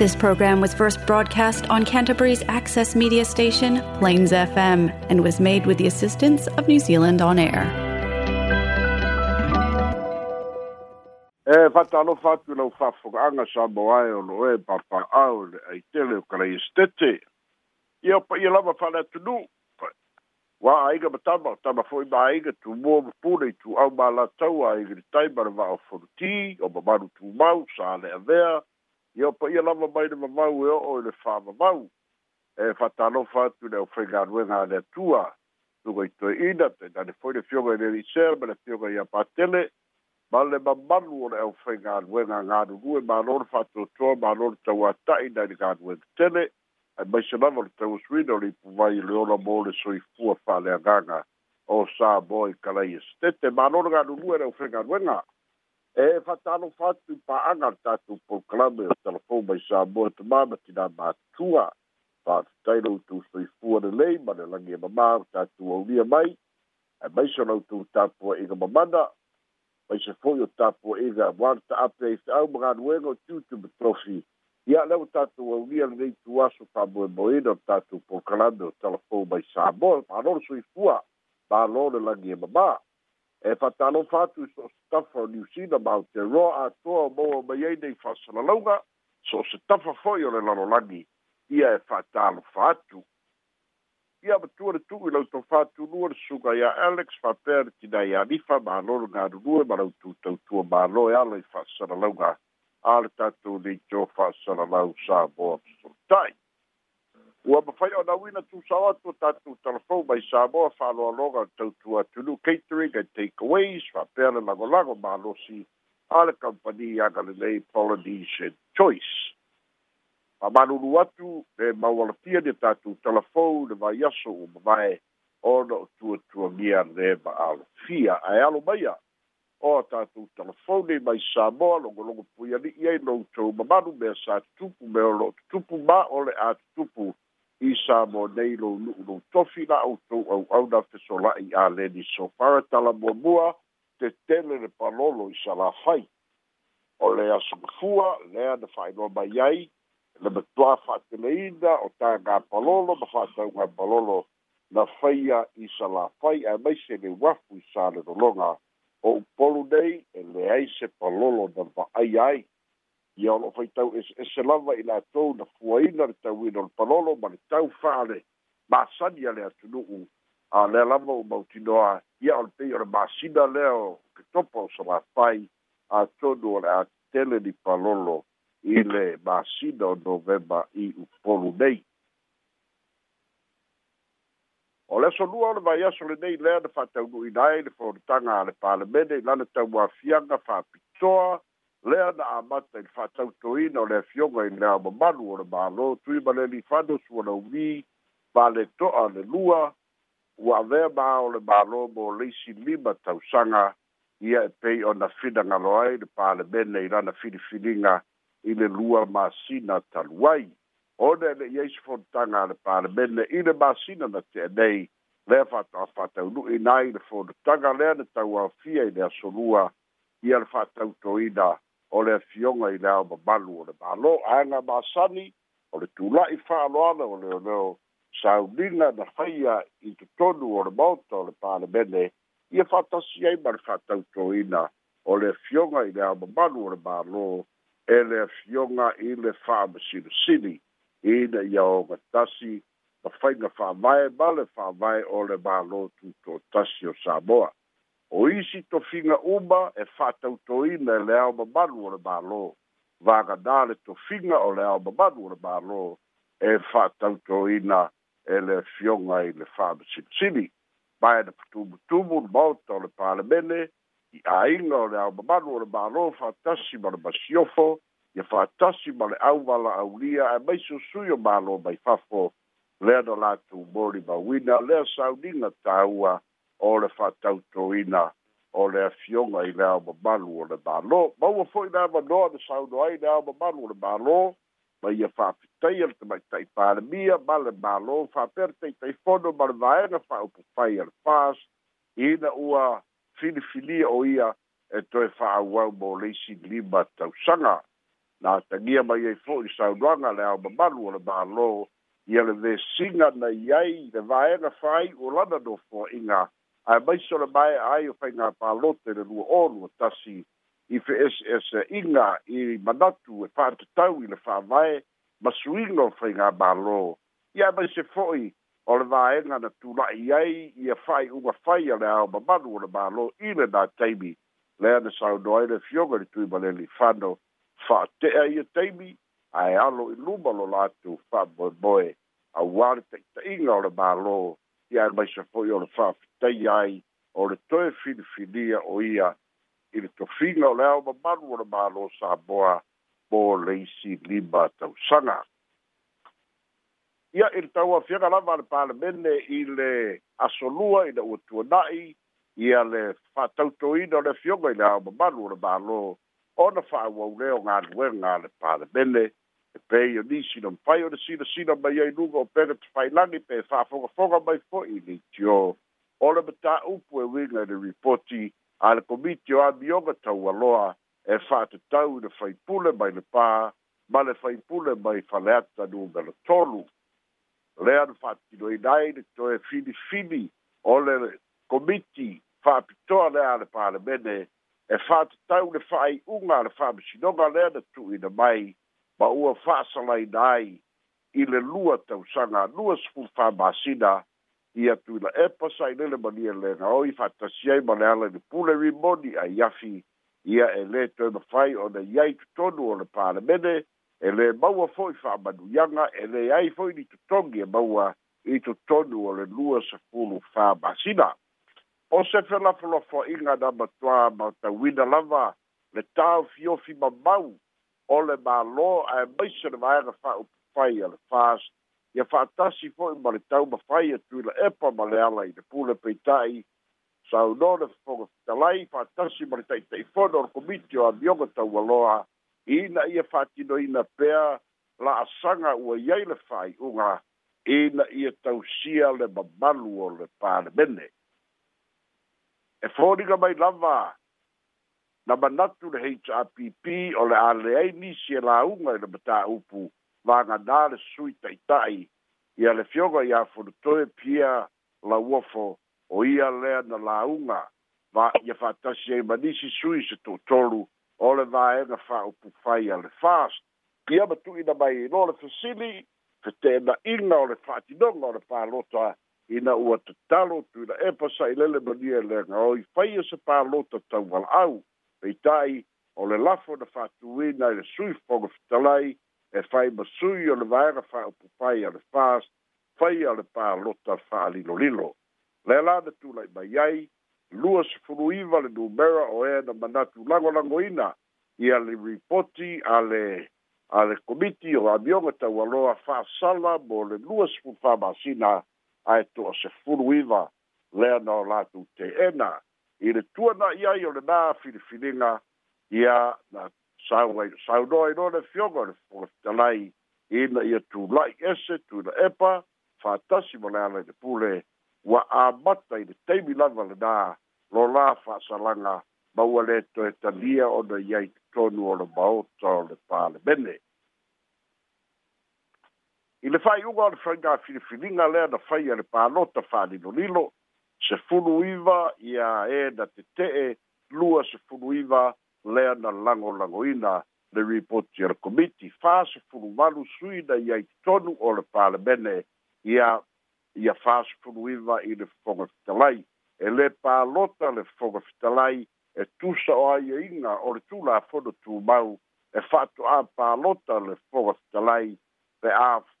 This program was first broadcast on Canterbury's access media station, Plains FM, and was made with the assistance of New Zealand On Air. E eh, lau sa moae o loe eh, le o Ia aiga tama aiga o sa le avea. ia pa ia lava mai le mamau e oo i le fa mamau e fatalofa atu le aufaiga aluega a le atua tuga itoeina tainale foi le fioga i le risel ma le fioga ia patele ma le mamalu o le aufaiga aluega galulue malo le faatoatoa malo le tauata'i nai le galuega tele ae maise lava le tauasuina o le ipuvai i le ola mo le soifua fa'aleagaga o sa mo i e kalai ma e setete malo e le galulue le aufaiga aluega e fatalo fatu po tatou programe o telefon mai sa te tamā ma tinā matua fa'afetai loutou soifua lei ma le lagi e mamā o tatou aulia mai e maiso e tapua'iga mamana maise te o tapua'iga uale ta'ape ai fe'au magaluega o tiutume trofi ia lea ua tatou aulia lenei tuaso fa'amoemoina o tatou programe o telefon mai sa moa malolo soifua malo le lagi e mamā e fatalofa atu so tafa o new zealand ma aotearoa atoa o maua mai ai nei fa'asalalauga so o se tafa fo'i o le lalolagi ia e fa'atalofa atu ia matua le tu'u i lau tofātulua le suga iā alex faapea le tinā iā lifa mālō le galulue ma lau tutautua mālō e alo i fa'asalalauga a le tatou leitio fa'asalalau sa moa soltai ua mafai ona uina tusāoto tatou mai samoa fa'aloaloga tautua tulu catering and takeaways fa'apea le lagolago malosi a le kampani iaga lelei choice fa'amalulu atu le maualapia lia tatou talafou le vaiaso ua mavae ona o tuatuagia le ma'alofia ae alo maia o tatou telefoni mai samoa logologo pui ai loutou mamalu mea sa tutupu mea o lo'o tutupu ma o le a tutupu isa mo nei lo nu lo tofi la o tu au au da te so la i a le di so para tala mo mua te tele le palolo i sa la fai o le asu kufua le a da fai no mai ai le betua fa te le inda o ta ga palolo ma fa ta ga palolo na fai a i sa la fai a mai se le wafu i sa le do longa o polu nei e le ai se palolo da va ai ai ia o loo faitau esese lava i latou na fuaina le tauina o le palolo ma le tau fa'ale masani a le atunu'u a lea lava o mautinoa ia o le pei o le masina lea o ketopa o salapai atonu o le a tele ni palolo i le masina o novema i upolu nei o le aso lua o le vaiaso lenei lea na fa'ataunu'ina ai le fonotaga a le palemene i lana tauāfiaga fa'apitoa lea na amata i le faatautoina o le afioga i le aumamalu o le mālō tui ma le alifano sua laumī valeto'a le lua ua avea ma o le mālō mo leisi lima tausaga ia e pei ona finagalo ai le palemene i lana filifiliga i le lua masina talu ai ona e le'i ai sefonotaga a le palemene i le masina na te'enei lea faataunu'i na ai le fonotaga lea na tauāfia i le asolua ia le faatautoina o le afioga i le ao mamalu o le malo aega masani o le tula'i fa'aloana o leoleo saulina na faia i totonu o le maota o le palemene ia fa'atasi ai ma le fa'atautoina o le afioga i le ao mamalu o le malo e le afioga i le fa'amasinosini ina ia o gatasi ma faiga fa'avae ma le fa'avae o le malo tutotasi o samoa o isi tofiga uma e fa'atautoina e le ao mamalu o le mālō vagadā le tofiga o le ao mamalu o le mālō e fa'atautoina e le fioga i le fa'amasilitili mae na patumutumu maota o le palemene i aiga o le ao mamalu o le mālō fa'atasi ma le masiofo ia fa'atasi ma le aumala'aulia e maisusui o mālō mai fafo lea na latou moli mauina lea sauniga tāua o le fa'atautoina o le afioga i le aomamalu o le mālō maua fo'i le amanoa le saulo ai le aomamalu o le mālō ma ia fa'apitaia le tamaitai palemia ma le mālō fa'apea le taitaifono ma le vaega fa'aupufai a le fas ina ua filifilia o ia e toe fa'auau mo le isi lima tausaga na tagia mai ai fo'i le saunoaga le aomamalu o le mālō ia le vesiga na i ai le vaega fa'ai'u o lana nofoa'iga no a mai sora mai ai o fainga pa lote le lua olu tasi i fe es es inga i manatu e fa te tau i le fa vai ma suingo fainga ba lo i a mai se foi o le vai nga na tu la i ai i a fai u a fai a le au ma manu o le ba lo i le na teimi le ana sau doi le fioga li tui le li fano fa te a i a teimi a e alo i luma lo latu fa boi boi a wale te inga o le ba lo i a mai se foi o le fa fi tai ai o le toe filifilia o ia i le tofiga o le ao mamalu o le mālō saboa mo leisi lima tausaga ia i le tauafiaga lava a le palemene i le asolua i le ua tuana'i ia le fa'atautoina o le afioga i le ao mamalu o le mālō ona fa'auau lea o galuega a le palemene e pei o nisi na mafai o le silasila mai ai luga o pega tefa'ailagi pe fa'afogafoga mai fo'i litio o le mataupu e uiga i le ripoti a le komiti o amioga taualoa e fa'atatau i le faipule mai le pā ma le faipule mai faleata numero tolu lea na fa'atinoina ai le toe filifili o le komiti fa'apitoa lea a le palemene e fa'atatau le fa'ai'uga a le fa'amasinoga lea na tu'uina mai ma ua fa'asalaina ai i le lua tausaga lua sukulu fa'amasina ia tu la e pa sai le mani le na o i fatta si ai ma le ala di pule ri modi a yafi ia e le to e mafai o na iai tutonu o le pāle mene e le maua foi fa amanu yanga e le ai foi ni tutongi e maua i tutonu o le lua sa fulu fa masina o se fe la folofo inga na matua ma ta wina lava le tau fiofi ma mau o le ma lo a e maise le maera fa upu fai le fast ia fa'atasi fo ma le tau mafai atu i la epa ma le ala i le pule peita'i saunoa le fofoga fetalai fa'atasi ma le ta'ita'ifono o le komiti o amioga tau aloa ina ia fa'atinoina pea la'asaga ua i ai le fa'ai'uga ina ia tausia le mamalu o le palemene e foliga mai lava na manatu le happ o le aleai nisi e lauga i le mataupu la vanga dar sui tai tai e ale fioga ia furto e pia la uofo o ia lea na la unga va ia fatasi e manisi sui se to tolu o le vaenga fa upu fai ale fast ia batu ina mai in ole fesili fe tena inga ole fatidonga ole palota ina ua tatalo tuina e pasa i lele mania lenga o i fai e se palota tau wala au e tai o le lafo na fatuina i le sui fonga fitalai e fai ma sui o le vaera fa upu fai a le fas, fai a le pā lota fa a lilo lilo. Le la na tu lai mai ai, lua se furu iwa le numera o e na manatu lango lango ina i a le ripoti a le a le komiti o amionga tau aloa fa sala mo le lua se furu fa masina a e to a se furu iwa le na o latu te ena. I le tuana i ai o le nā filifilinga i a na sawai sau do i le fiogo le fo talai i na ia tu lai ese tu na epa fa tasi mo la le pule wa a mata i le teimi lava le da lo la fa salanga ma ua le to e talia o na iai tonu o le maota o le pa le bene i le fai unga o le frenga filifininga lea na fai a le pa nota fa nilo nilo se funu iwa ia e na te te e lua se funu iwa lea na lagolagoina le ripoti a le komiti fasefulu valu suina ia i totonu o le palemene ia ia fasefulu iva i le fofoga fetalai e lē palota le fofoga fetalai e tusa o aiaiga o le tu mau e fa'ato'ā palota le fofoga fetalai pe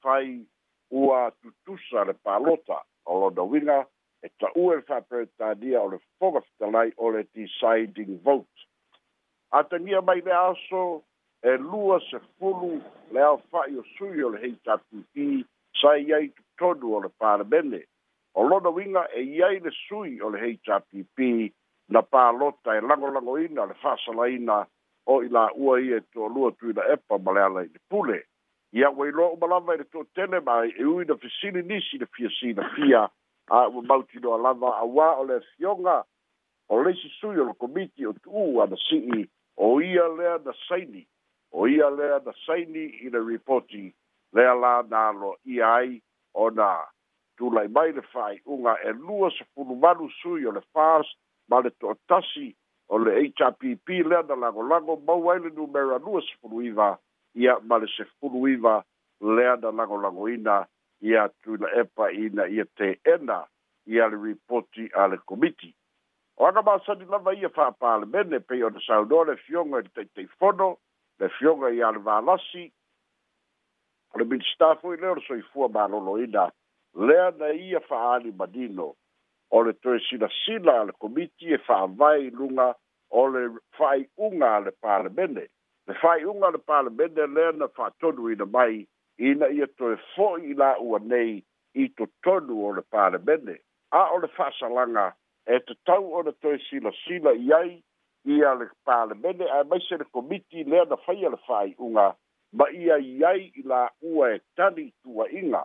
fai ua tutusa le palota o lona uiga e ta'ua i le fa'aperetania o le fofoga fetalai o le deciding vote atania mai le aso e lua se fulu le ao fa'i o sui o le heitatuti sa iai tutonu o le palemene o lona uiga e iai le sui o le heitapp na palota e lagolagoina le fa'asalaina o i la ua ia e toalua tuina epa ma le ala i le pule ia ua iloa uma lava i le toatele ma e ui na fesili nisi le fia sinafia a ua mautinoa lava auā o le afioga o leisi sui o le komiti o tuu ana sii o ia lea na saini o ia lea na saini i le reporti lea la na lo ia ai o na tulai mai le fai unga e lua sa funu manu sui o le fast ma le tuatasi o le HRPP lea na lago lago mau ai le numera lua sa funu iwa ia ma le se funu iwa lea na lago lago ina ia tuila epa ina ia te ena ia le reporti a le komiti o ana masani lava ia fa'apalemene pei ona saunō le fioga i le taʻitaifono le fioga ia le valasi o le minista foi lea o le soifua malōlōina lea na ia fa'aalimanino o le toesilasila a le komiti e fa'avae i luga o le fa'ai'uga a le palemene le fa'ai'uga a le palemene lea na fa'atonuina mai ina ia toe fo'i i la'ua nei i totonu o le palemene a o le fa'asalaga e te tau o na toi sila sila i ai i a le pāle mene a mai se le komiti lea na whai ala whai unga ma i a i ai i la ua e tani tua inga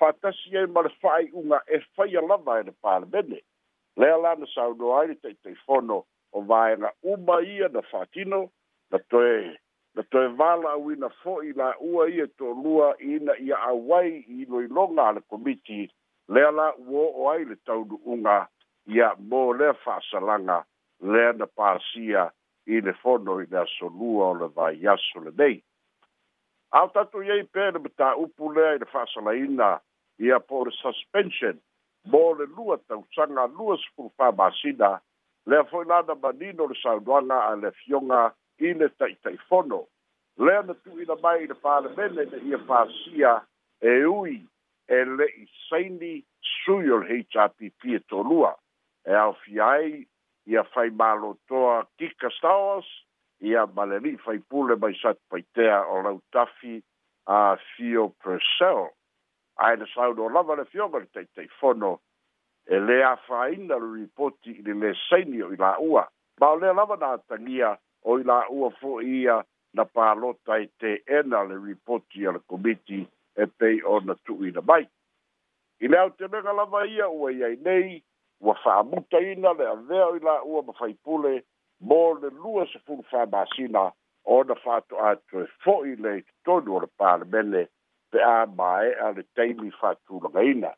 whatasi e ma le whai unga e whai ala mai e le pāle mene lea la na sau aere te te whono o vāenga uma ia na whatino na toi na toi wala au ina fo i la ua i e tō lua i na i a awai i loilonga le komiti lea la uo o aere taunu unga ia mo le fa salanga le na pasia i le fono i le solua o le vai aso le nei. Au tatu iei pēne mta upu lea i le whasala ina i a pō le suspension mō le lua tau sanga lua sifu whamasina le a fōi lana manino le saunuanga a le fionga i le taitai fono. Lea na tu ina mai i le pāle mene na i a whasia e ui e le i saini sui o le HRPP e tō lua e au fiai i a fai malo toa tika stawas i a maleri fai pule mai sat paitea o lautafi a fio persel a ele sau do lava le fio mali tei tei fono e le a faina le ripoti i le senio i la ua ma o le lava na atangia o i la ua fo ia na palota i e te ena le ripoti i le komiti e pei o na tui na mai i le au te mega lava ia ua iai nei ua fa'amutaina le avea i la'ua ma faipule mo le lua sefulu famasina ona fa ato'atoe fo'i le totonu o le palemele pe a mae'a le taimi fa'atulagaina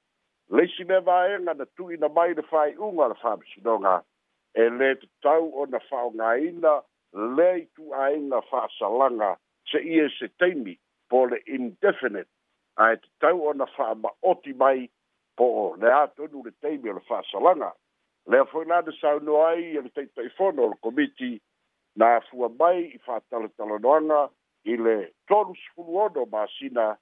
leisi le vaega na tu'ina mai le fa'ai'uga le fa'amasinoga e lē tatau ona fa'aogāina lea itu'āiga fa'asalaga se'ie se taimi po le indefinite ae tatau ona fa'ama'oti mai po'o le atonu le taimi o le fa'asalaga lea fo'i la na sauno ai e le taʻitaʻifono o le komiti na afua mai i fa'atalatalanoaga i le tolusukuluono masina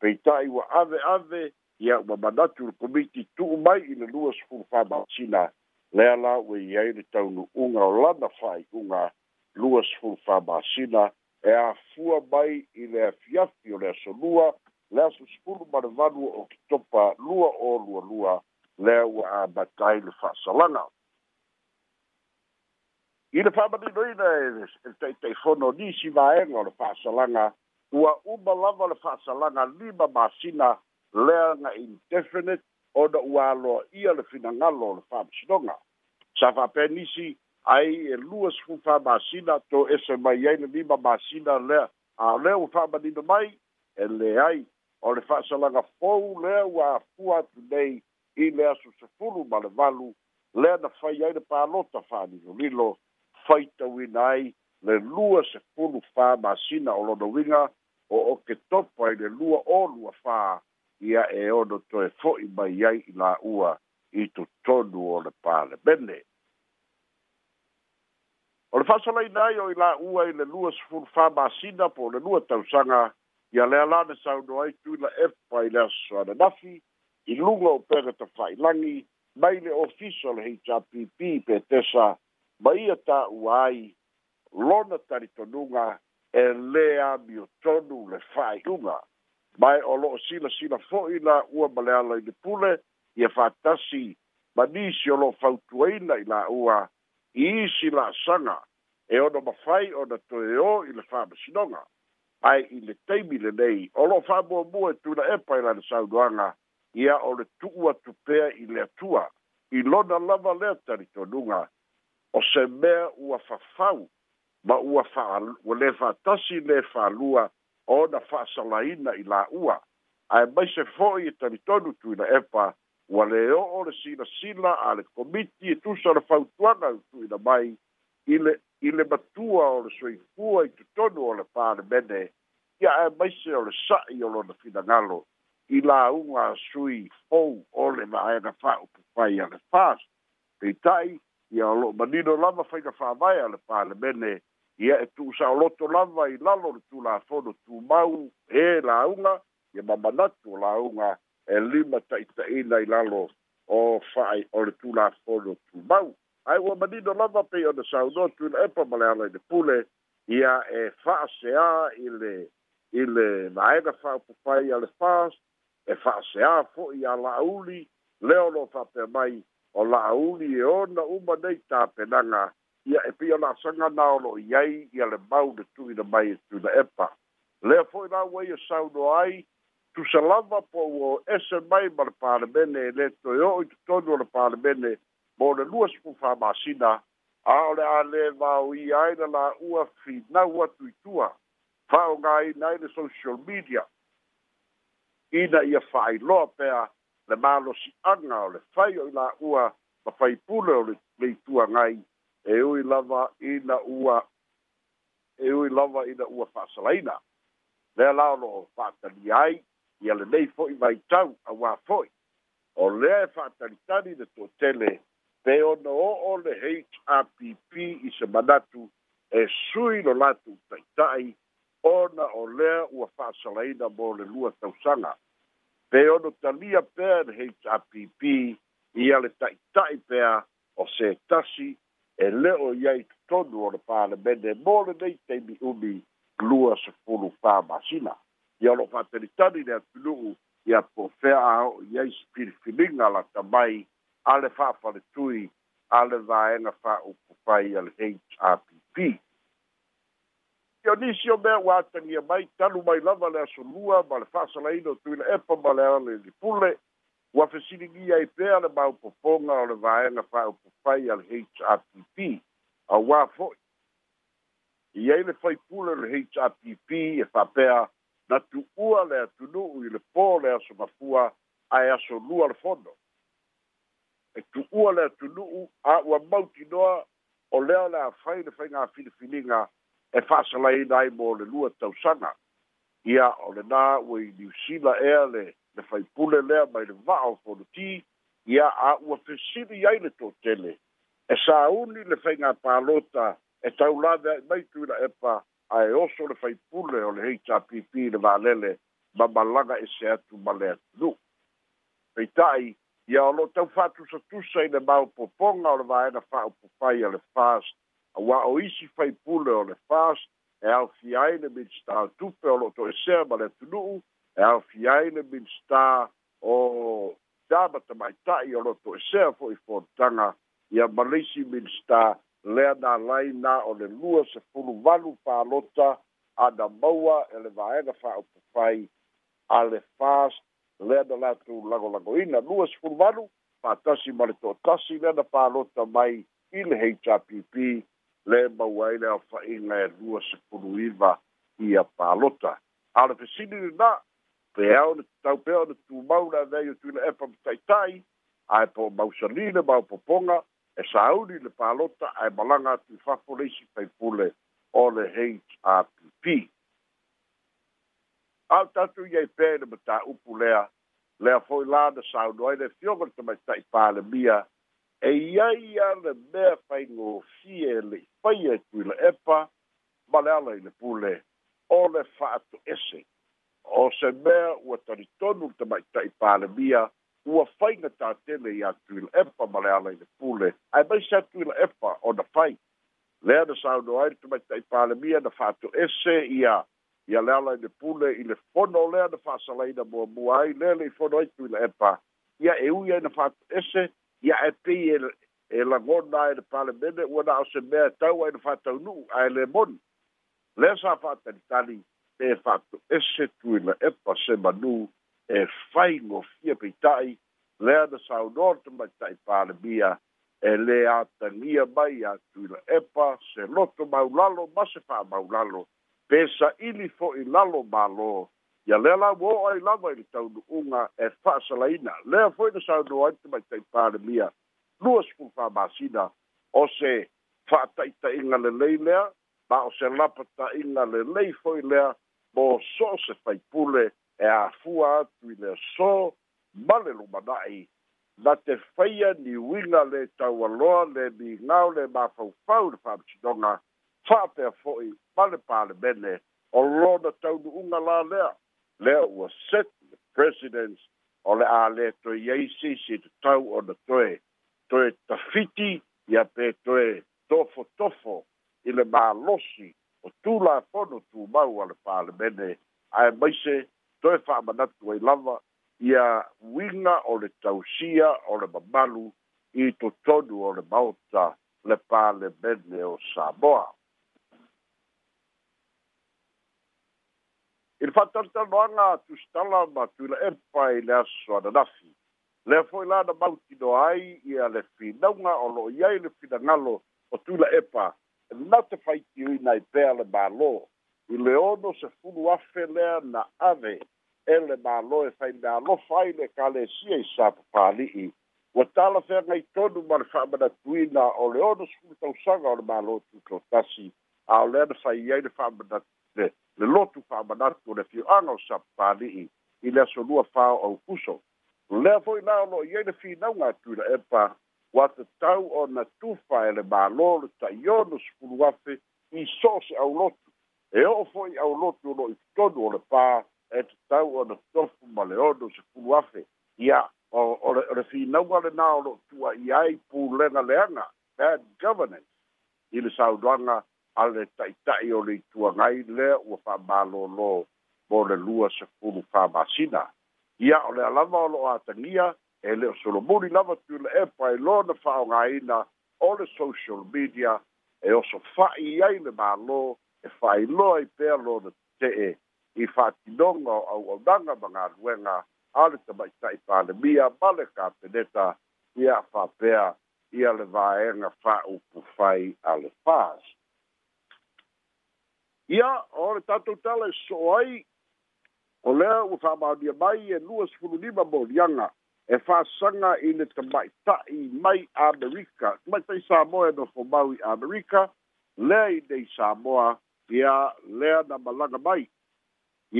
peita'i ua ave ave ia ua manatu le komiti tu'u mai i le lua sukulu famasina lea la ua i ai le taunu'uga o lana fa'ai'uga lua sukulu famasina e afua mai i le afiafi o le asolua le asusukulu ma le valu o kitopa lua o lualua lea ua abatai le fa'asalaga i le fa'amalinoina ele taʻitaʻifono nisi vaega o le fa'asalaga ua uma lava le fa'asalaga lima masina lea ga indefinite ona ua aloa ia le finagalo o le fa'amasinoga sa fa'apea nisi ai e lua sufu fa'amasina to ese mai le lima masina lea a lea ua fa'amanino mai e leai o le fa'asalaga fou lea ua afua atu nei i le aso sefulu ma le valu lea na fai ai le palota fa'alilolilo faitauina ai le lua sefulu fāmasina o lona uiga o oke topa i le lua olua fā ia e ono toe fo'i mai ai i la'ua i totonu o le palemene o le fa'asalaina ai o i la'ua i le lua sefulu fāmasina po le lua tausaga ia lea la na saudo ai tuila efa i le asoana nafi i luga o fai tafailagi mai le ofisa e o le hpp petesa ma ia ta'ua ai lona talitonuga e lē amiotonu le fai uma e o lo'o silasila fo'i la u ma le ala i le pule ia fatasi ma nisi o lo'o fautuaina i la'ua i isi la'asaga e ona mafai ona toe ō i le fa'amasinoga ai i le taimi lenei o loo fa'amuamua e tuna epa i lana sauluaga ia o le tu'u atu pea i le atua i lona lava lea talitonuga o se mea ua fafau ma ua fa lē fa'atasi le fa'alua ona fa'asalaina i la'ua ae maise fo'i e talitonu tuina epa ua lē o'o le silasila a le komiti e tusa le fautuaga utuina mai i le i le matu o le soifua i totonu o le palemene ia e maise o le sa'i o lona finagalo i lauga sui fou o le ma'aega fa'aupufai a le fas peita'i ia o lo'o manino lava faina fa'avae a le palemene ia e tu'usa'oloto lava i lalo le tulafono tumau e lauga ia mamanatu o lauga e lima ta'ita'ina i lalo o fa'ai o le tulafono tumau ai ua manino lava pei ona saunotu ila epa ma le ala i le pule ia e fa'aseā i le i le vaega fa'aupupai a le fas e fa'aseā fo'i a la'auli lea o loo fa'apea mai o la'auli e ona uma nei tapenaga ia e pei ona asagana o lo'o i ai ia le mau le tuina mai e tuina epa lea fo'i la ua e ia saunoa ai tusa lava po ua o ese mai ma le palemene e lē toe o'o i totonu o le palemene mo le lua sifu famasina a o le a lē vaoia ai na la'ua finau atu itua fa'aogāina ai le social media ina ia fa'ailoa pea le malosi'aga o le fai o i la'ua ma fai pule o le ituagai e ui lava ina ua e ui lava ina ua fa'asalaina lea la o lo'o fa'atalia ai ia lenei fo'i maitau auā fo'i o lea e fa'atalitali le tuatele pe ona o'o le happ i se manatu e sui lo latu taʻitaʻi ona o lea ua fa'asalaina mo le lua tausaga pe ono talia pea le happ ia le taʻitaʻi pea o se tasi e leo i ai totonu o le palemene mo lenei taimiumi lua sefulu famasina ia loo fa atalitali le atunuu ia po fea aho'o i ai sepilifiliga latamai ale fa'afaletui ale vaega fa'aupu pai a le hpp io nisi o mea ua atagia e mai talu mai lava le aso lua ma le fa'asalaina o tuila epa ma le ale lipule ua fesiligia ai pea le maupopoga o le vaega fa'aupu pai a le hpp auā fo'i i ai le faipule o le hpp e fa'apea na tu'ua le atunu'u i le pō le aso mafua ae aso lua le fono e tuua le atunu'u a ua mautinoa o lea e o le afai le faiga filifiliga e fa'asalaina ai mo le lua tausaga ia o lenā ua i niusila ea le le faipule lea mai le va'a o folutī ia a ua fesili ai le totele e sauni le faiga palota e taulave ai mai tuila epa ae oso le faipule o le hpp le valele ma malaga ese atu ma le atunu'u peita'i ia o loo taufatusatusa i le maopopoga o le vaega fa'aupufai a le fast auā o isi faipule o le fast e aofia ai le minstar tupe o lo'o to'esea ma le atunu'u e aofia ai le minstar o tāmata maita'i o lo'o to'esea fo'i fotaga ia minstar lea laina lai o le lua sefulu valu palota maua e fast lea na lago lagolagoina lua sefulu valu fatasi ma le toʻatasi lea na palota mai i le hpp le maua ai le aofaʻiga e lua sepulu iva ia palota a le fesini lenā pea o le tatau pea o le tumau leanei o tuila epa mataʻitaʻi ae po mausalī le maopopoga e sauli le palota ae malaga atu fafo le isi faipule o le hpp au tatu iai pea i le mataupu lea lea fo'i la na sauno ai le fioga e le tamaita'i palemia e ia ia le mea faigofie le ifaia i tuila epa ma le ala i le pule o le fa'ato'ese o se mea ua talitonu le tamaita'i palemia ua faiga tatele iā tuila epa ma le ala i le pule ae maise atuila epa ona fai lea na sauno ai le tamaita'i palemia na fa'ato'ese ia ia le ala i le pule i le fono lea na fa'asalaina muamua ai lea le'i fono aitu i le epa ia e ui ai na fa'ato'ese ia e pei e lagona e le palemene ua na o se mea e tau ai na fa'ataunu'u ae le moni lea sa fa'atalitali e fa'ato'ese tu i le epa se manū e faigofia peita'i lea na saunoa le tamaita'i palemia e lē atagia mai atu i le epa se loto maulalo ma se fa'amaulalo pesa ili fo i lalo malo ya lela wo ai lava i tau unga e fa salaina le fo i sa no ai mai tai pare mia luas fu fa basida o se fa tai tai nga le lei le ba o se la pata inga le lei fo i le bo so se fai pule e a fua tu le so male lu madai na te faia ni winga le tau aloa le mi ngau le ma fau fau le fa fa'apea fo'i pale palemene o lona taunu'uga la lea lea ua set the presidents o le a lē toe ai sisi tatau ona toe toe tafiti ia pe toe tofotofo i le malosi o tulafono tumau a le palemene ae maise toe fa'amanatu ai lava ia uiga o le tausia o le mamalu i totonu o le maota le palemene o saboa. i le fa'atalitaloaga tusitala ma tuila'epa i le asosoananafi lea fo'i la na mautino ai ia le finauga o lo'o i ai le finagalo o tuila'epa na te faitiuina i pea le mālō i le ono sefulu afe lea na ave e le mālō e fainalofa ai le kalesia i sa papāli'i ua talafeagai tonu ma le fa'amanatuina o le ono sefulu tausaga o le mālō tutotasi a o lea na fai ai le le lotu fa'amanatu o le fioaga o sapali'i i le asolua faoau puso lea fo'i la o lo'o iai le finauga atuina epa ua tatau ona tufa e le mālō le ta'ionu sepulu afe i so o se aulotu e o'o fo'i aulotu o lo'o i totonu o le pā e tatau ona tofu ma le ono sepulu afe ia o le finauga lenā o lo'o tu'a'i ai pulega leaga bad governance i le saunoaga ale taʻitaʻi o le ituagai lea ua faamālōlō mo le lua sefulu famasina ia o le a e lava o loo atagia e lē o solomuni lava tuila e paelō na faaaogāina o le social media e oso faʻi ai le mālō e faailoa i pea lona tetee i faatinoga o auaunaga ma galuega a le tamaʻitaʻi palemia ma le kapeneta ia faapea ia le vaega faupufai a le fast ia ʻaʻole tatou tala e soʻo ai o lea ua faamaonia mai e lua sefululima moliaga e fasaga i le tamaʻitaʻi mai amerika tamaʻitaʻi sa moa e nofo mau i amerika lea i nei sa moa ia lea na malaga mai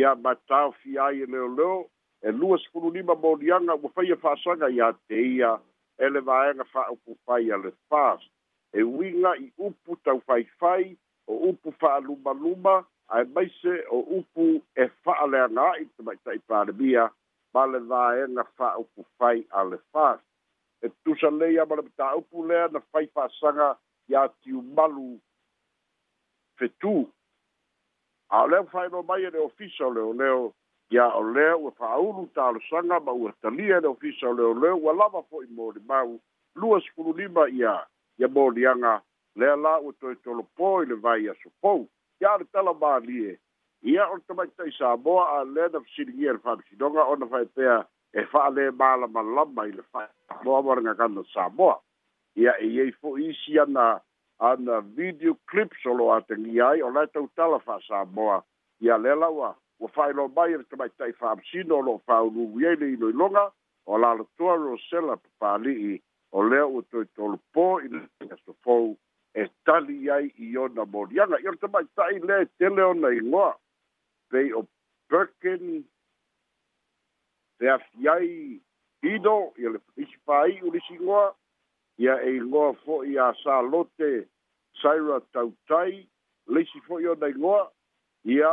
ia matāofia ai e leoleo e lua sefululima moliaga ua faia fasaga e iā te ia e le vaega faaupu fai a le fast e uiga i upu taufaifai o upu fa'aluma-luma ae maise o upu e fa'aleaga a'i tamaita'i palemia ma le vaega fa'aupu fai a le fas e tusa lei ama le mataupu lea na fai fa'asaga iā tiumalu fetū a o lea fa'ailoa mai e le ofisa o leoleo iā o lea ua fa'aulu talosaga ma ua talia e le ofisa o leoleo ua lava fo'i molimau lua sekululima ia ia moliaga le ala o to to lo po le vai a sopo ya le tala ba lie ya o to mai tai sa bo a e le da fsi gier fa fsi donga ona fa te e fa le ba la ma la ma le fa bo a nga ka no sa bo ya e ye fo i si ana ana video clip so lo at ni ai o e le to tala fa sa bo ya le la wa o fa lo ba ye to mai tai fa fsi no lo fa lu ye le lo longa o la to ro sela pa li o le o to to lo po i le sa e tali ai i ona morianga. I ora te mai tai le te leo nei ngoa. Pei o Perkin, te afiai ido, i le pisi pai urisi ngoa, i a e ngoa fo i a sa lote saira tautai, leisi fo i ona ngoa, i a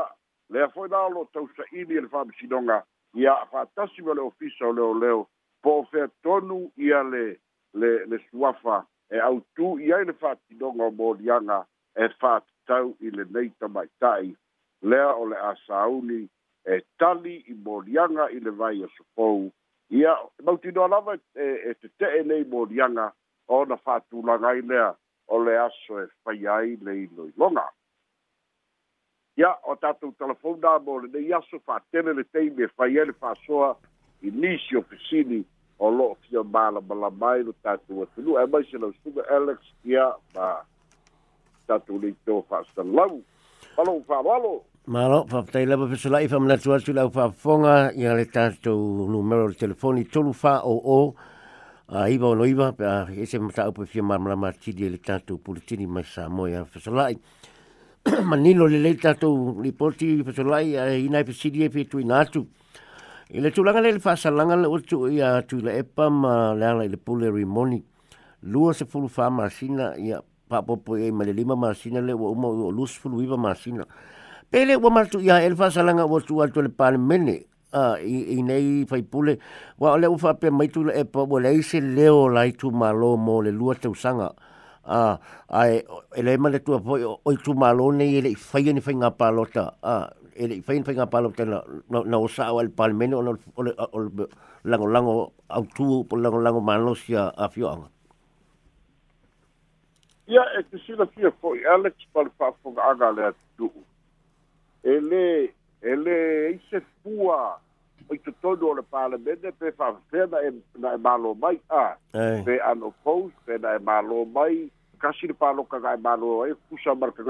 le a foi nalo tau sa ini le whamisinonga, i a fatasimo le ofisa o leo leo, po fe tonu i a le le le suafa e au tu ia le fati donga mo dianga e fat tau i le nei mai tai lea o le asauni e tali i mo dianga i le vai o sopou ia mau tino alava e, e te te e nei mo dianga o na fatu langai lea o le aso e fai ai le ino i longa ia o tatou telefona mo le nei aso fatele le teimi e fai ai le fasoa i nisi o fisini o loo fia malamalamai lo tatou atulu e mai se lausuga alex ia ma tatou leito fa'asalau maloo fa'amalo malo fa'afetai lava fesola'i fa'amanatu atu lau fa'afofoga ia le tatou numero le telefoni tolu fa'oo a iva ono iva pe a ese mata upe fia marmarama tidi e le tatou pulitini mai sa moe a fesolai manilo le le tatou ripoti fesolai a inai fesidi e fe tuina atu I le tūlanga le le whasalanga le utu i a tū le epa ma le ala i le pule rimoni. Lua se fulu wha masina i papopo i ma le lima masina le ua uma ua lus fulu iwa masina. Pele ua matu i a e le whasalanga ua tū atu le pāne mene i, nei whai pule. Wa le ufa pe maitu le epa ua le leo lai tū ma lo mo le lua te usanga. Ai, e, e ele ma le tua poi o tū ma lo nei e i le whaia ni whainga pālota. Ai, ele fein fein pa lo na na usa o al palmeno o o o lango lango au tu po lango lango malo si a fio ang ya e te sila fio fo alex pa pa fo aga e le tu e ele ele i se fua o i te todo o le palmeno pe fa fena e na e malo mai a pe ano fo pe na e malo mai kasi le pa lo ka ga malo e kusa mar ka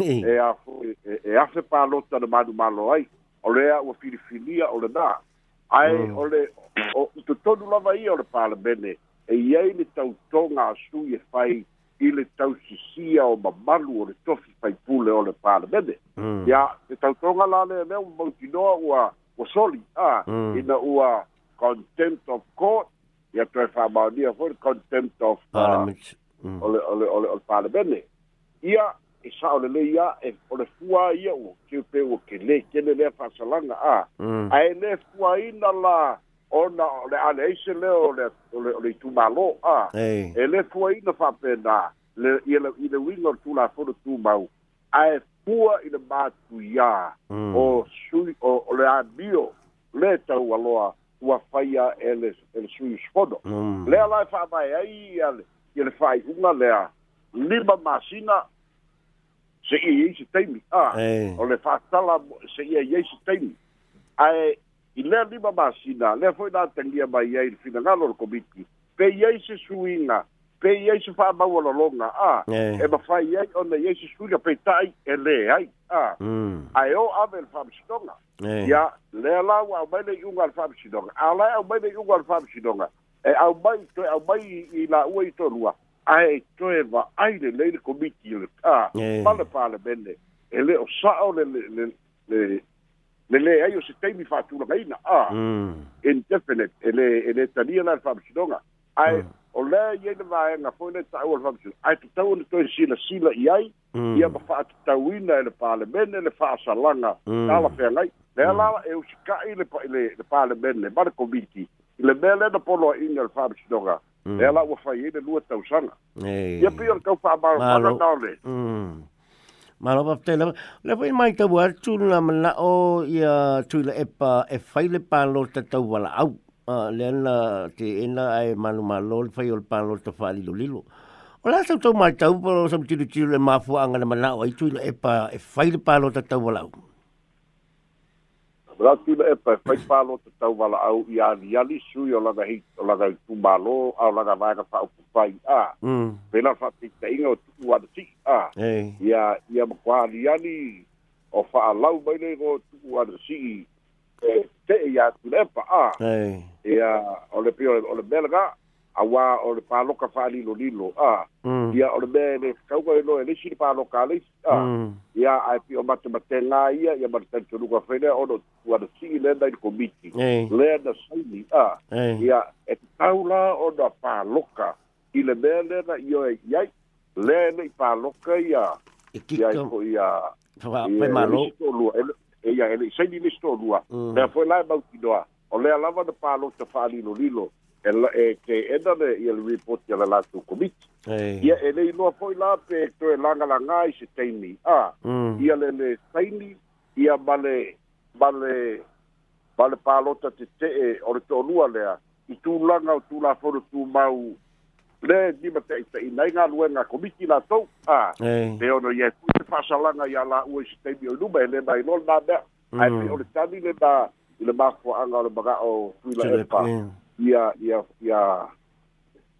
e a e, e a fe pa lota de madu malo ai hmm. o le a filifilia o le na ai o le o to to du lava ia o e le pala bene e ia ni tau tonga su e fai ile tau sisia o mamalu o le tofi fai pule o hmm. le pala bene ia e tau tonga la le me un mautinoa ua o soli a hmm. ina ua contempt of court ia tue fa maonia fo contempt of parliament uh, o le o le o le o le pala bene ia e saʻolele ia e o le fua ia ua keu pe ua kele kele lea fa'asalaga a mm. ae lē fuaina la ona o le aleaise lea o le o le itumālō a e lē fuaina fa'apena le ia le i le uiga o le tulafolu tumau ae fua i le matuiā mm. o sui o o le amio lē taualoa ua faia e le e le sui sofono mm. lea la e fa'avae ai ia le ia le fa'ai'uga lea lima masina se ia isi taimi a ah, eh. o le fa'atala se ia i aisi taimi ae i lea lima masina lea foi la tagia mai ai le finagalo o le komiti pe ah, eh. i ai se suiga pe i ai se fa'amaualologa a e mafai ai ona i ai se suiga peita'i e lē ai a ae o ave le fa'amasinoga eh. ia lea la ua aumai le iuga a le fa'amasinoga alae aumai le iuga a le fa'amasinoga e aumai toe aumai i la'ua i ae toe va ai le lei le komiti le ka pala pala bene e le o sa o le le le le le ai o se teimi fa tu la gaina a mm. indefinite e le e le talia la fa bisidonga ai mm. o le ye le va na fo le sa o fa bisidonga ai tu tau le toe sila sila i ai mm. ia ba fa tauina e le pala bene le fa salanga ala fe lai le ala e o se ka i le le pala bene le bar komiti le mea da polo inel inga doga whaamishinonga, mm. e fai de whai e le lua tau sanga. Ia pio le kau whaamaro whana tau le. Mm. Malo pa pte lewa. Lewa mai tau ar tu na mana o ia tu la epa e whai le palo te tau wala au. Le ana te ena ai manu malo le whai o le palo te whaali lo lilo. O la sau tau mai tau polo sam tiru tiru le mafu anga na mana o i tu la epa e whai le palo te tau wala au. Mala tu le epa e fai palo te tau wala au i ani ani sui o laga hei o laga i tu malo a mm. o laga vaga fa au kupai a. Pena fa te te inga o tu wana si a. Ia ia mako ani ani o fa alau mai le go tu wana si e te e ia tu le epa a. Ia o le pio o le belga a wā o le pāloka fa lilo lilo a. Mm. Mm. ia o le mea ele kauka e noe lesi le palokalesi a ah, mm. ia ae pio matematega ia ia malatalitoluga faile ono tuana sii le nai le komiti lea na saini a ah, ia e tatau la ono a paloka i le mea le na io e iai lea elei paloka ia iai hoi aaaloaia elei saini lesitolua mm. mea foi la e mautinoa o lea lava na palota faalilolilo ela e ke eda de il report ya la tu komit ya ele no foi la pe to la la ngai se te mi a ya mm. le le saini ya bale bale bale palota te te e or to lua le i tu la nga tu la foru tu mau le di mate i te nai nga lua nga komit la to a e ono ye tu se fa sala nga ya la u se te mi o lu le mai lol ba ba ai pe mm. or le ba le ba fo anga le ba o tu la e pa ia ia ia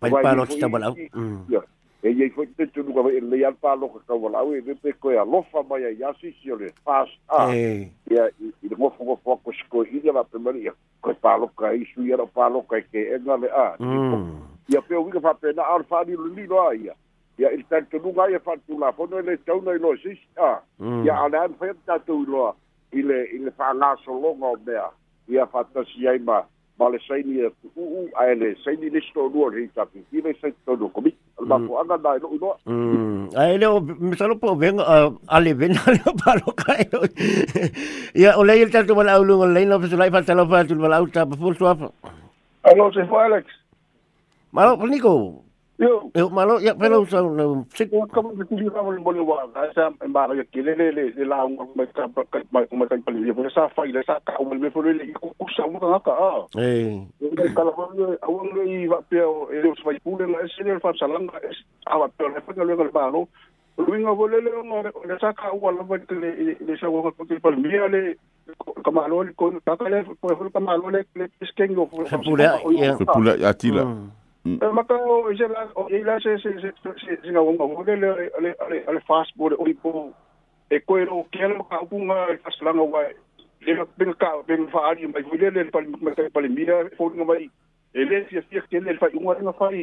pai palo ki tama lau ia e ye foi te tu luka e le al palo ka kau lau e pe ko ia lofa mai ia yasi si ole fast ah. eh. a ia i le mofo mofo ko sko i le pe mari ia ko palo ka i su ia palo ka ke e ngale ah. mm. a ia pe wika fa pe na al ah, fa ni lu ni lo ia ia il tan tu luka ia e fa tu la fono le tau nei lo sis a ia mm. ala an fa ta tu lo ile ile fa la so longa o mea ia fa ta si ai ma ma le saini e pu'u'u ae le saini lesi to'alua le hitapikiva i saiti taunua komiti ale mapuaga na e lo'u iloa ae leo mesalopo ovega alevena leo palokae ia o lei le tatou mala'auluga o lelei na fesola'i fa'atalau fa'atulu mala'au tapafulu alo se fo alex Yo. Yo, malo, ya, pero sa un sik. Yo, como que tuli ka mo bolo wa, sa mbara ya kile le le le la un ma ka ka ma ma ka pali, yo sa fa ile me folo le ku ku sa mo Eh. Yo ka la mo awon va pe o e le vai pule na ese le fa salanga es ava pe le fa le le balo. Luinga vole le mo le sa ka la va le le sa wa ka pali le kamalo le ko ka le ko kamalo le le skengo fo. Fo pula. Fo atila. Mm. Eh, maka ia la ia la se se se se singa wong wong le le le le le fast board oi po e ko ero ke lo ka u nga fast langa wa le no ping ka ping fa ari mai vile le pal mai pal mira fo nga mai e le si si ke le fa u nga fa i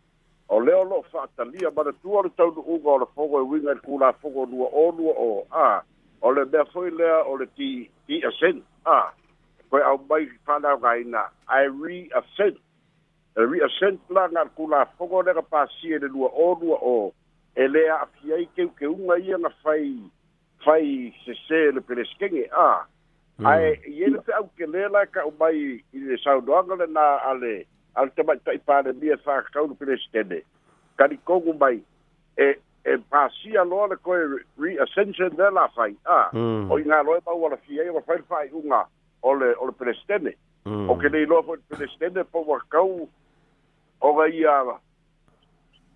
o leo lo fa talia ba de tuor tau du ugo le fogo e winga ku la fogo nu o nu o a o le be foi le o le ti ti a sen a ko au mai fa na i re a sen e re a la ngar ku fogo le ka pasi e le nu o nu o e le a fi ai ke ke un ai na fai fai se se le pe le a hmm. ai e le au ke le la ka mai i le sau do na ale al te mai tai pare mi e fa kau no pere stene kari kogu mai e e pasia lo le koe re ascension de la fai a hmm. o inga lo e pa wala fie e wa fai fai unga o le o le pere stene hmm. o ke nei lo fo le pere stene po wa kau o ga ia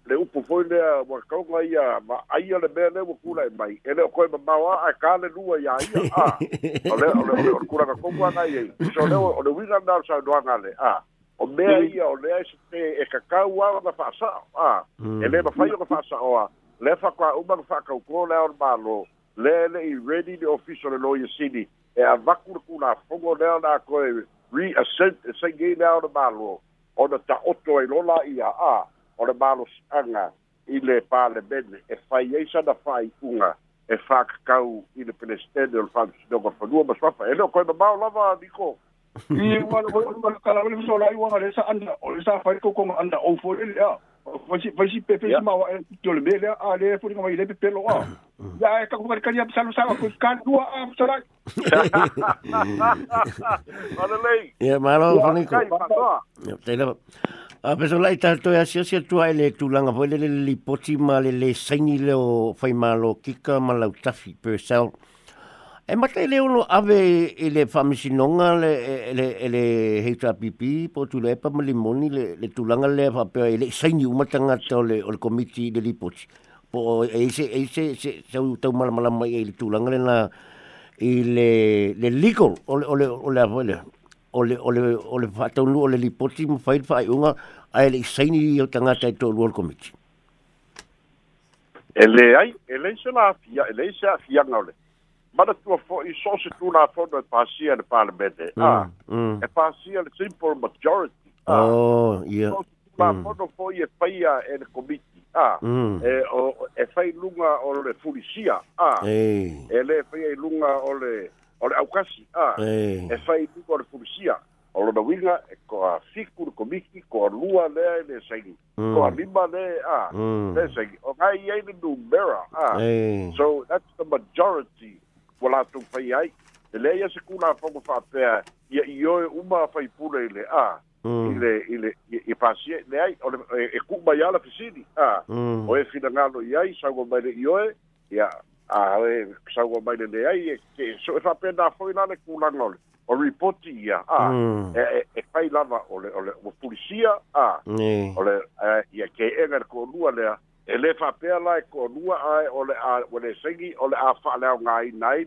le upu foi le wa kau ga ia ma ai le me le wa kula e mai e le koe ma mawa a ka le lua ia ia a o le o le o le kura ka kongua ngai e so le o le wina nal sa doa ngale a ah. o mea ia o lea se te e kakau a ona fa'asa'o Ah, mm. e le lē mafai ona fa'asa'oa le fa'akoa'uma le fa'akaukō lea ona mālō le le i redi le ofiso le loia City, e a avaku le kulafogo lea ona koe reassent e saigei lea ona mālō ona ta'oto e lo la'ia a o le malosi'aga i le palemene e fai ai sana fa'ai'uga e fa'akakau i le pelestene o le fa'amasinoga fanua ma suafa e leo koe mamao lava niko i wala wala kala wala so la iwa ngale sa anda o sa fai ko ko anda o fo le ya fasi fasi pe pe ma wa e, to le bele a le fo ni ma ile pe lo wa mm, mm. ya e ka ko ka ni sa lo sa ko ka dua a so la wala le ya ma lo fo ni ko ya te le a pe so la ita to ya si si tu ai le tu langa fo e, le le li poti ma le le sa ni le o fai ma lo kika ma la tafi pe sa E mate le ono ave e le whamisinonga le, le, le HRPP po tu le epa malimoni le, le tulanga le whapea e le saini umatanga tau le, o le komiti le lipoti. Po e se, e se, se, tau tau malamalama e le tulanga le na i le, le legal o le, o le, o le avele. O le, o le, o le whataunu o le lipoti mo whaid whaiunga a le saini o tangata i tolu o le komiti. E le ai, e le isa la afia, e le isa afia ngau le. mana tua fo'i so se tunafona the pasia le palemene a e pasia mm, ah, mm. le simple majority ah, oh yeah. tunafona mm. fo'i e faia e le komiti a ah, e o e fai lunga o le fulisia a e lē faia i luga o le o le aukasi a e fai lunga o le fulisia o lona uiga e koa fiku le komiki koa lua lea i le saigi koa lima le a le saigi o gai ai le numera so that's the majority ko latou fai ai e lea ia sekula afogo faapea ia ioe uma faipule i le a mm. ile ile e pasie le ai o e, e ku ba ya la fisini a mm. o e finangalo ya i sa go ba le yo ya a e sa go ba le ai e ke e so e fa pena fo ina le ku la ngol o reporti ya a mm. e e fai e lava o le o le o pulisia a o le ya ke e ngar ko lua le a e le fa pe la ko lua ai o le a o le segi o le a fa le nga ai nai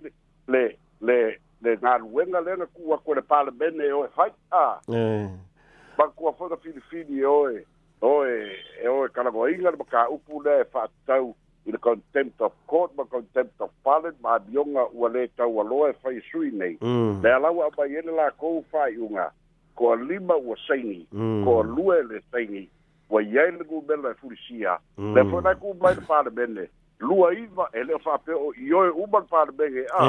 le le le nga wenga le na ku wa ko le pa bene o fai a ba ku fa da fi fi di o e o e e o e kala go inga le ka upu le fa tau i le contempt of court ma contempt of parliament ma bionga u le tau a loe fa i sui nei mm. le ala wa ba yele la ko fa unga ko lima u segi mm. ko lua le segi wa ia le go bela fulisia mm. le fo na ku mai pa le bene lua iva e le fa pe o yo u ba pa le bene a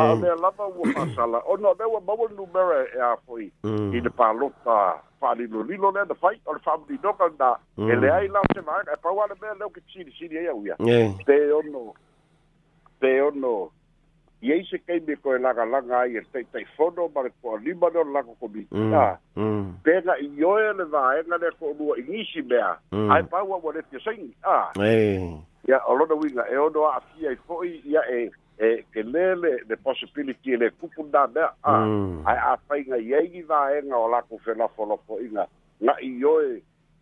a me la pa u fa sala o no be wa ba wa nu mera e a foi mm. i le pa lo pa pa le lo lilo le da fai o le fa di no ka da e le ai la se ma e pa wa le bene le o ki chi di si di ia u ia te o no te o no i ai se kai me koe laga laga ai e tai tai fono ma le poa lima leo lago komitia mm, mm. pega i oe le vaega lea ko olua igisi mea mm. ae pau aua lefia saigi a ah. ia o lona uiga e ono a'afia ai fo'i ia e e ke le le le possibility e le kupu da da a ai a fainga yegi va enga o la ku fela folo po inga na i yoe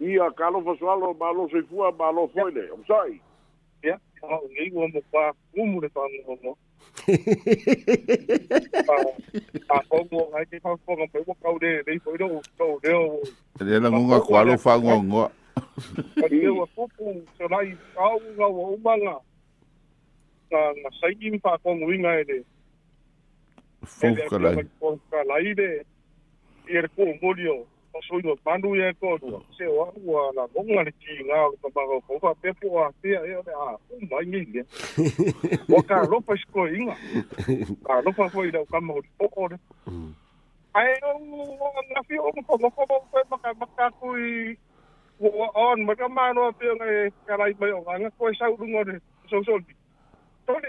ia kalo fasualo ma lo se fua ma lo foile o sai ya o ngi wo mo pa mumu le pa mo mo pa pa mo ai te pa fo ngam pe mo kau de de foi do to de o de la ngua kwalo fa ngo ngo pa te wo fo pu so lai au ga wo umanga na na sai ngi pa ko ngi nga ele fo kala fo kala ide ier ko mo o soi o manu e ko no se o wa la bonga le ti nga o pa ko ko pa pe po a te e o a u mai ni le o ka ro pa sko inga ka ro pa foi da ka mo o ko ne ai o o na fi o mo ko ko ko pa ka ma ka ku i o on ma ka ma no pe nga e ka lai mai o nga ko sa u ngo ne so so ni to ne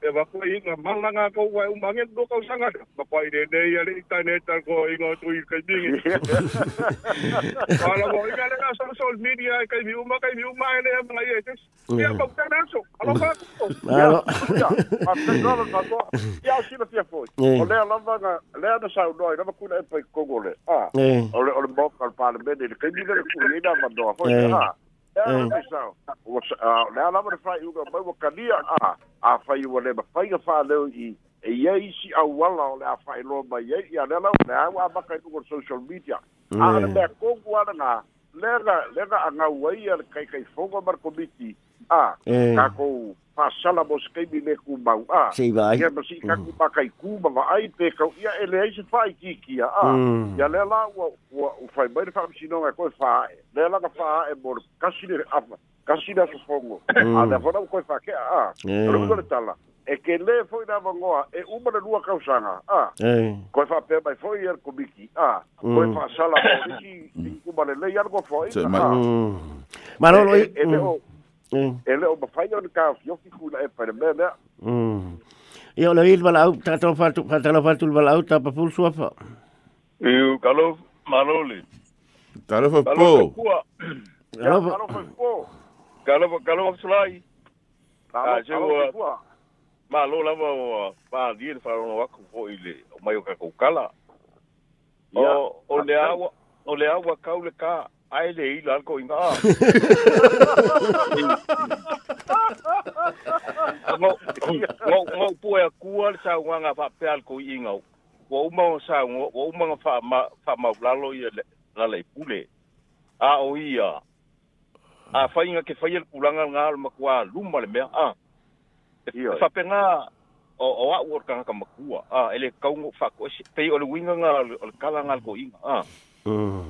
e wako i ngā malanga kau wai umange do kau sanga ma pai de de ya le tane ta ko i ngā tui kai bingi ala mo i ngā social media kai bi uma kai bi uma e le mai e tes ya ko ka na so ala ka ya ya ma te gola ka ko ya si na tia foi o le ala va ngā le ana sau noi na ma kuna e pai kogole a o le o le mo ka pa le bene le kai bi le ku i ngā ma do a foi ha esa ua le a lava le faiuga mai ua kalia a afai ua le mafaiga fa'aleu i e ia isi auala o le a fa'ailoa mai ai ia lela leae aua amaka i luga social media a le mea kogu ana gā lega lega agau ai a le kaikaifoga ma le komiti ah, é. ah e. kako pasala mo sa kay bile kumbang ah si ba ya mo si ka ku ba kay kumba ba ai pe ka ya ele ai se fai kiki a. ya le la o o fai ba de fam sino ka ko fa le la ka fa e bor kasi de afa kasi da supongo hum. a da fora ko fa ke ah ro ko tala e ke le foi na vangoa e é uma na lua kausanga ah ko é. fa pe mai foi er kubiki ah ko hum. fa sala ko ki kuma le le yar ko foi ah Manolo, e, Mm. e le o mafai ona kafioki kula e palemea mea ia o le ai le valaau tatou faatala faatulu valaau tapapulu suafa iu kalo malole talofa po kalofa fesolai aseua malo lava ua palie le falono aku foi le o mai o kakoukala o le a ua kau le kā ai le i la ko inga mo mo mo po ya e ku al sa wa nga fa pe al ko inga wo mo sa wo mo nga fa ma fa ma la lo ye la le pule a o ia a fa inga ke fa ye kulanga nga al ma ku a lu ma le me a ia fa e. pe nga o o a wor ka ka ma ku a ele ka ngo fa ko pe o le winga nga al kala nga al ko inga a ah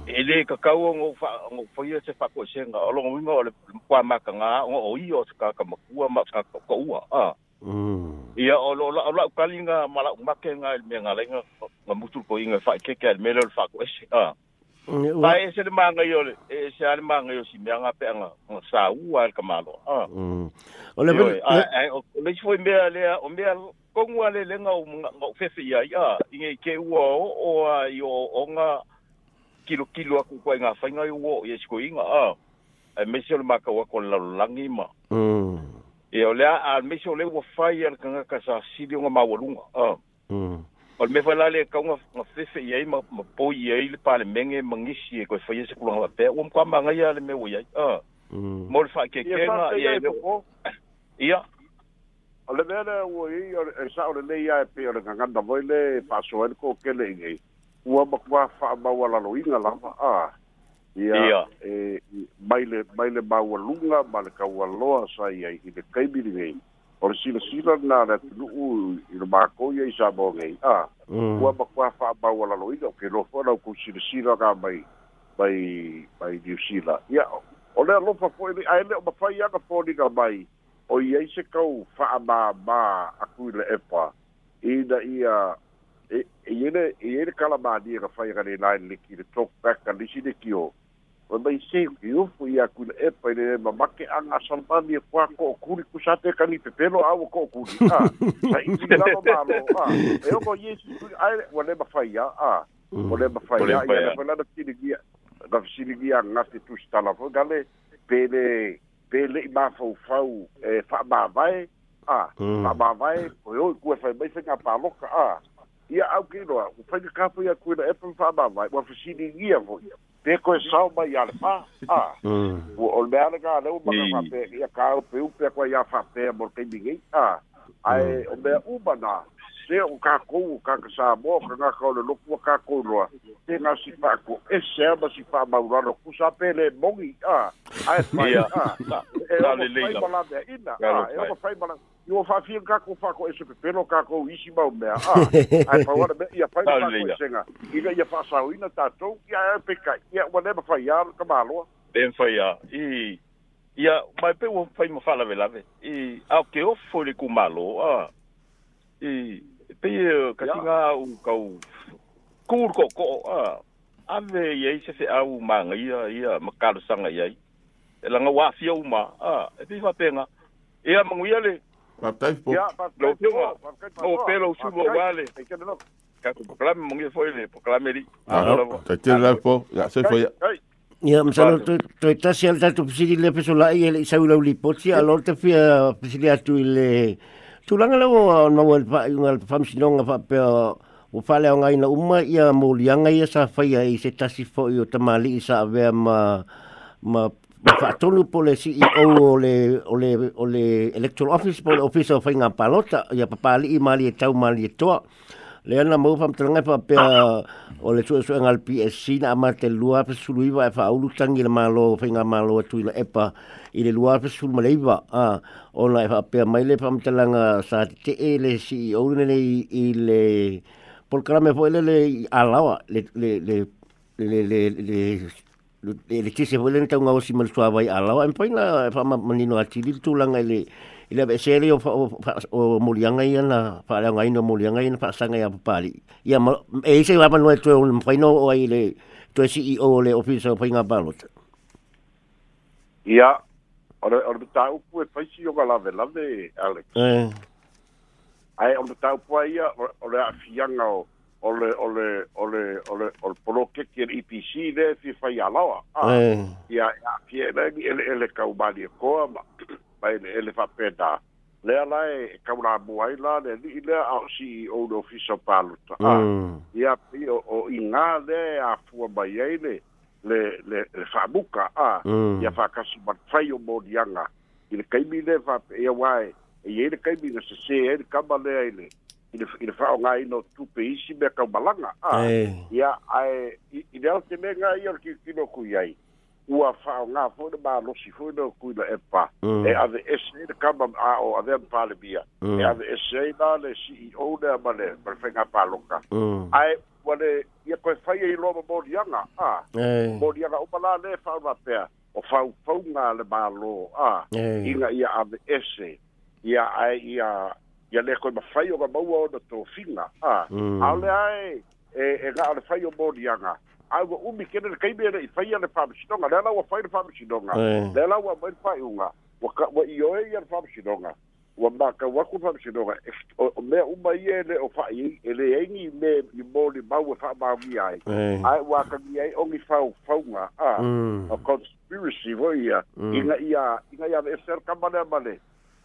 e le ka kau ngo fa ngo fa ia se fa ko se nga o lo ngo mo le kwa ma ka nga ngo o i o ka ka ma ma ka ka u a ia o lo la la ka linga ma la ma ke nga le me nga le nga ma mutu ko inga fa ke ke me le fa ko se a ba e se le ma nga yo le e se a le ma nga yo si me nga pe nga ngo sa u a ka ma lo a o le o le fo me le o me ko ngua le le nga o nga o fe se ia ia inge ke u o o a yo o nga kilo kilo aku kuai nga fai nga iwo ya siko inga ah ai mesi ole maka wa la langi ma mm ye ole a mesi ole wa fai ya kan ka sa si di mm. e nga ma wa mm ol me fala le ka nga nga fefe ya ma ma po ya ile pa le menge mangisi e ko fai ya e nga pe um kwa ma nga ya le me wo ya ah mm mol fa ke ke nga ya le po ya ole me le wo ya e sa ole le ya pe ole nga nga da voile pa so ko ke ngi ua makuā fa'amaua laloiga lava a ia e mai le mai le maualuga ma le kaualoa sa i ai i le kaimiligei o le silasila na le atunu'u i le makoi ai sa moagei a mm. ua makuā fa'amaua laloiga o kelofa lau kou silasila ga mai mai mai niusila ia o le alofa fo'i le ae le o mafai aga foniga mai o i ai se kau fa'amāmā aku i le epa ina ia e ele ele cala badi ga fai ga nei le ki le tok pa ka li si de ki o o mai se ki o fu ia ku e pa le ma ha. ma ke anga san pa mi kwa ko ku ku sa te ka ni pe pelo a o ko ku a sa i ti la ma lo a e o ko yesu ai wa le ma fai ia a o le ma fai ia ia pa la de ki de ki ga si de ki a na te tu sta la fo ga le pe le pe le ma fo fo e fa ma vai a fa ma vai o ku fa mai se ka pa lo ka a ia au ki o fai ka pu ia ku na e pu fa ba mai wa fusini ia vo ia pe ko sau mai mm. ia pa a o o me ana ka le uma ka pe ia ka o pe ia mo ninguém a ai mm. o me uma na se o kakou ka sa mo ka nga ka le loku ka ko loa te nga si pa ko e se ma si pa ma ura no ku sa pele mongi a a e pa a e o fai mala de ina a e o fai mala i o fa fi ka ko fa ko e se pe no ka ko i si ma me a a e pa ora me ia pa ka ko senga i ga ia fa sa ina ta to ia e pe ka ia o le fa ia ka malo ben fa ia i ia mai pe o fai ma fa la velave i a ke o fo le ku malo a pe ka tinga u kau kūr ko ko a ave ye se se au manga ia ia makalu sanga ia e langa wa fia uma a e pe fa penga e a manguia le Papai po. Ya, papai po. O pelo subo vale. Ka proclame manguia foi le proclame li. Ah, ta te la po. Ya se foi. Ya, misalo tu tu tasi al tatu psidi le peso la ile sa ulau lipotsi alor te fia psidi atu ile tulanga langa le wa na wa pa yung al fam sino nga fa pe wa fa le nga ina umma ya mo lianga ia sa fa ya i se tasi fo yo tamali sa ve ma ma fa tonu po le si e o le o le o le electoral office po le office of fa nga palota ia pa pali i mali e tau mali e le ana mo fam tranga pa pe o le tuo sueng al PSC na ma te lua pe sulu e fa ulu tangi le malo fe nga malo tu le epa i le lua pe sulu ma le iba a o na fa e pe mai le fam tranga sa te e le si e o le le i le por kra me le le alawa le le le le le le le tisi vole ni tanga osi mal swa vai ala en poina fa e ma manino a tilil tu langa le ile be serio fa o mulianga ia na fa la ngai no mulianga ia na fa sanga ia pali ia e se va manuel tu un poino o ai le tu si e o le ofisa o poina balot ia ora ora ta u pu e fa si yo gala vela de alex eh ai ora ta u pu ia ora fianga o ole ole ole ole ol proke ke IPC e de fi fai ala wa ya ah, eh. ya ki e ele ele e ele ka u bali ko ma ba ele ele fa peda le ala e ka u la buai la le li le a si o do fi so ya pi o inade a fu baile le le le fa a ah, ya mm. fa ka su ba fai o mo di fa e wai e ele ile ka se se ka ba le ile i le whaonga ino tupe isi mea kau malanga. Ah, ia, ae, i le alte mea ngā i ki kino kui ai. Ua whaonga fwone mā losi fwone kui na epa. Mm. E ave ese e le kama a o a vea mpale bia. Mm. E ave ese e nā le CEO ne a male, male whai ngā pālonga. Mm. Ae, wale, ia koe whai e i loma morianga. Ah, morianga o malā le whaonga pēa. O whau whaunga le mā lo. Ah, inga ia ave ese. Ia ai ia... Ia ai ia ia le koe mawhai o ka maua o na tō whinga. Ah. Mm. Aole ai, e, e ngā ale whai o mōni anga. Ai wa umi kene le kaime ana i whai ane whamishinonga, le ala wa whai ane whamishinonga, mm. le ala wa mai whai unga, wa, ka, wa i oe i ane whamishinonga, wa mā ka waku whamishinonga, e, o, o mea uma i ele o whai, e le engi me i mōni mau e whai mau i ai. Mm. Ai wa ka ngi ai ongi whau whaunga, ah. mm. a conspiracy, wo ia, mm. inga ia, inga ia, e ser kamale amale,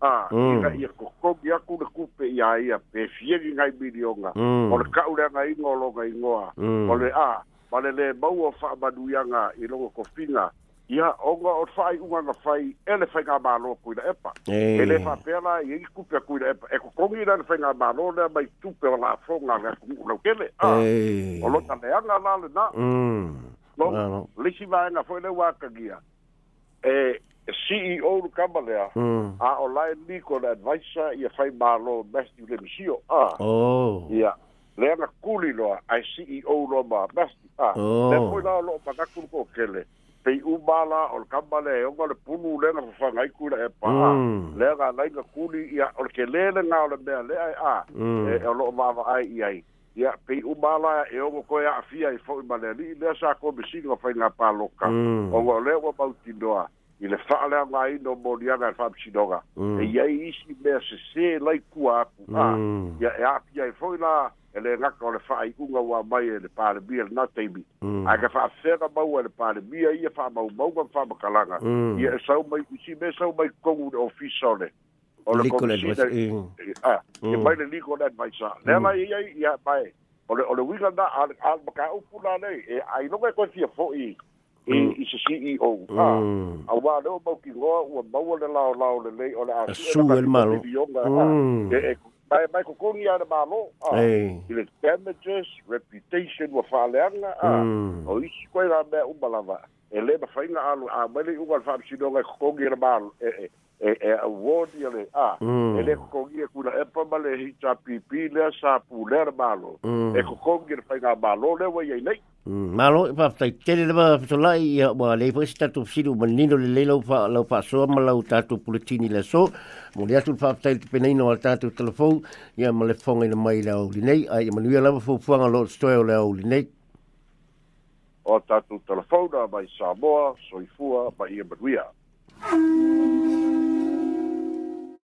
Ah, mm. e a ga ia ko ko ia ku le ku pe ia ia pe fie ni ngai bilionga mm. o le ka ura ngai ngo lo ngai ngo mm. a ah, o le a ma le le bau o fa ba du ia nga i longo ko finga ia o nga o fai u nga fai e le fai ga ba lo ku ia epa e le fa pe la i ku pe ku ia epa e ko ngi na fai ga ba lo le mai tu pe la fo nga ga ku lo ke le a ah, o lo ta le anga la le na no le si va na fo le wa ka gia e e CEO lu kama lea, mm. a o lai niko le advisor i a whai mālo Matthew Lemisio, a. Oh. Ia, lea na kuli loa, ai CEO loa mā Matthew, a. Oh. Lea koi lao loa pangakuru ko kele, pei u mālā o le kama lea, e onga le punu lea na whawhanga i kuila e pā, mm. lea ngā lai na kuli i a, o le ke lele ngā o le mea lea e a, mm. e, e o loa mawa ai i ai. Ia, pei u mālā e onga koe a fia i fōi mālea li, lea sā kō me singa whainga pā loka, mm. onga lea wa mauti noa, i le fa'alaga aina o moliaga e fa'amasinoga mm. e iai isi mea sesē laikua aku a ah, mm. ia e a'apia ai fo'i la e lē gaka o le fa'ai'uga ua mai e le palemia lena taimi mm. ae ka fa'afega maua e le palemia ia fa'amaumauga ma fa'amakalaga ia e sau mai isi me sau mai kogu le ofisa o le o le komisina e mai le legal advisa ah. lela iai ia mae o le o le wiga na amaka'upu la nei e ailoga e koe fia fo'i E mm. i se si i o mm. a a wa le o mau ki loa ua maua le lao lao le lei o le a e su el e malo mm. mai mai ko koni ana ba lo i le damages reputation wa fa le ana o i si koe la mea uba la va e le ma whainga alu a mele i ugal fam si do ngai kongi ana ba lo e e e a word ya le a e le kongi e kuna e pa male hi cha pipi le sa pu le ba lo e ko kongi fa ga ba lo le wa ye nei Mm, Malu pa ta tele ba so la ia ba le fo sta tu sidu menino le le fa lo fa so ma tu pulitini le so mo le tu fa ta penino al ta tu telefon ia ma le fonga ina mai le o nei ai ma nu ia la fo fonga lo sto le o nei o ta tu telefon da mai sa boa so i fua ba ia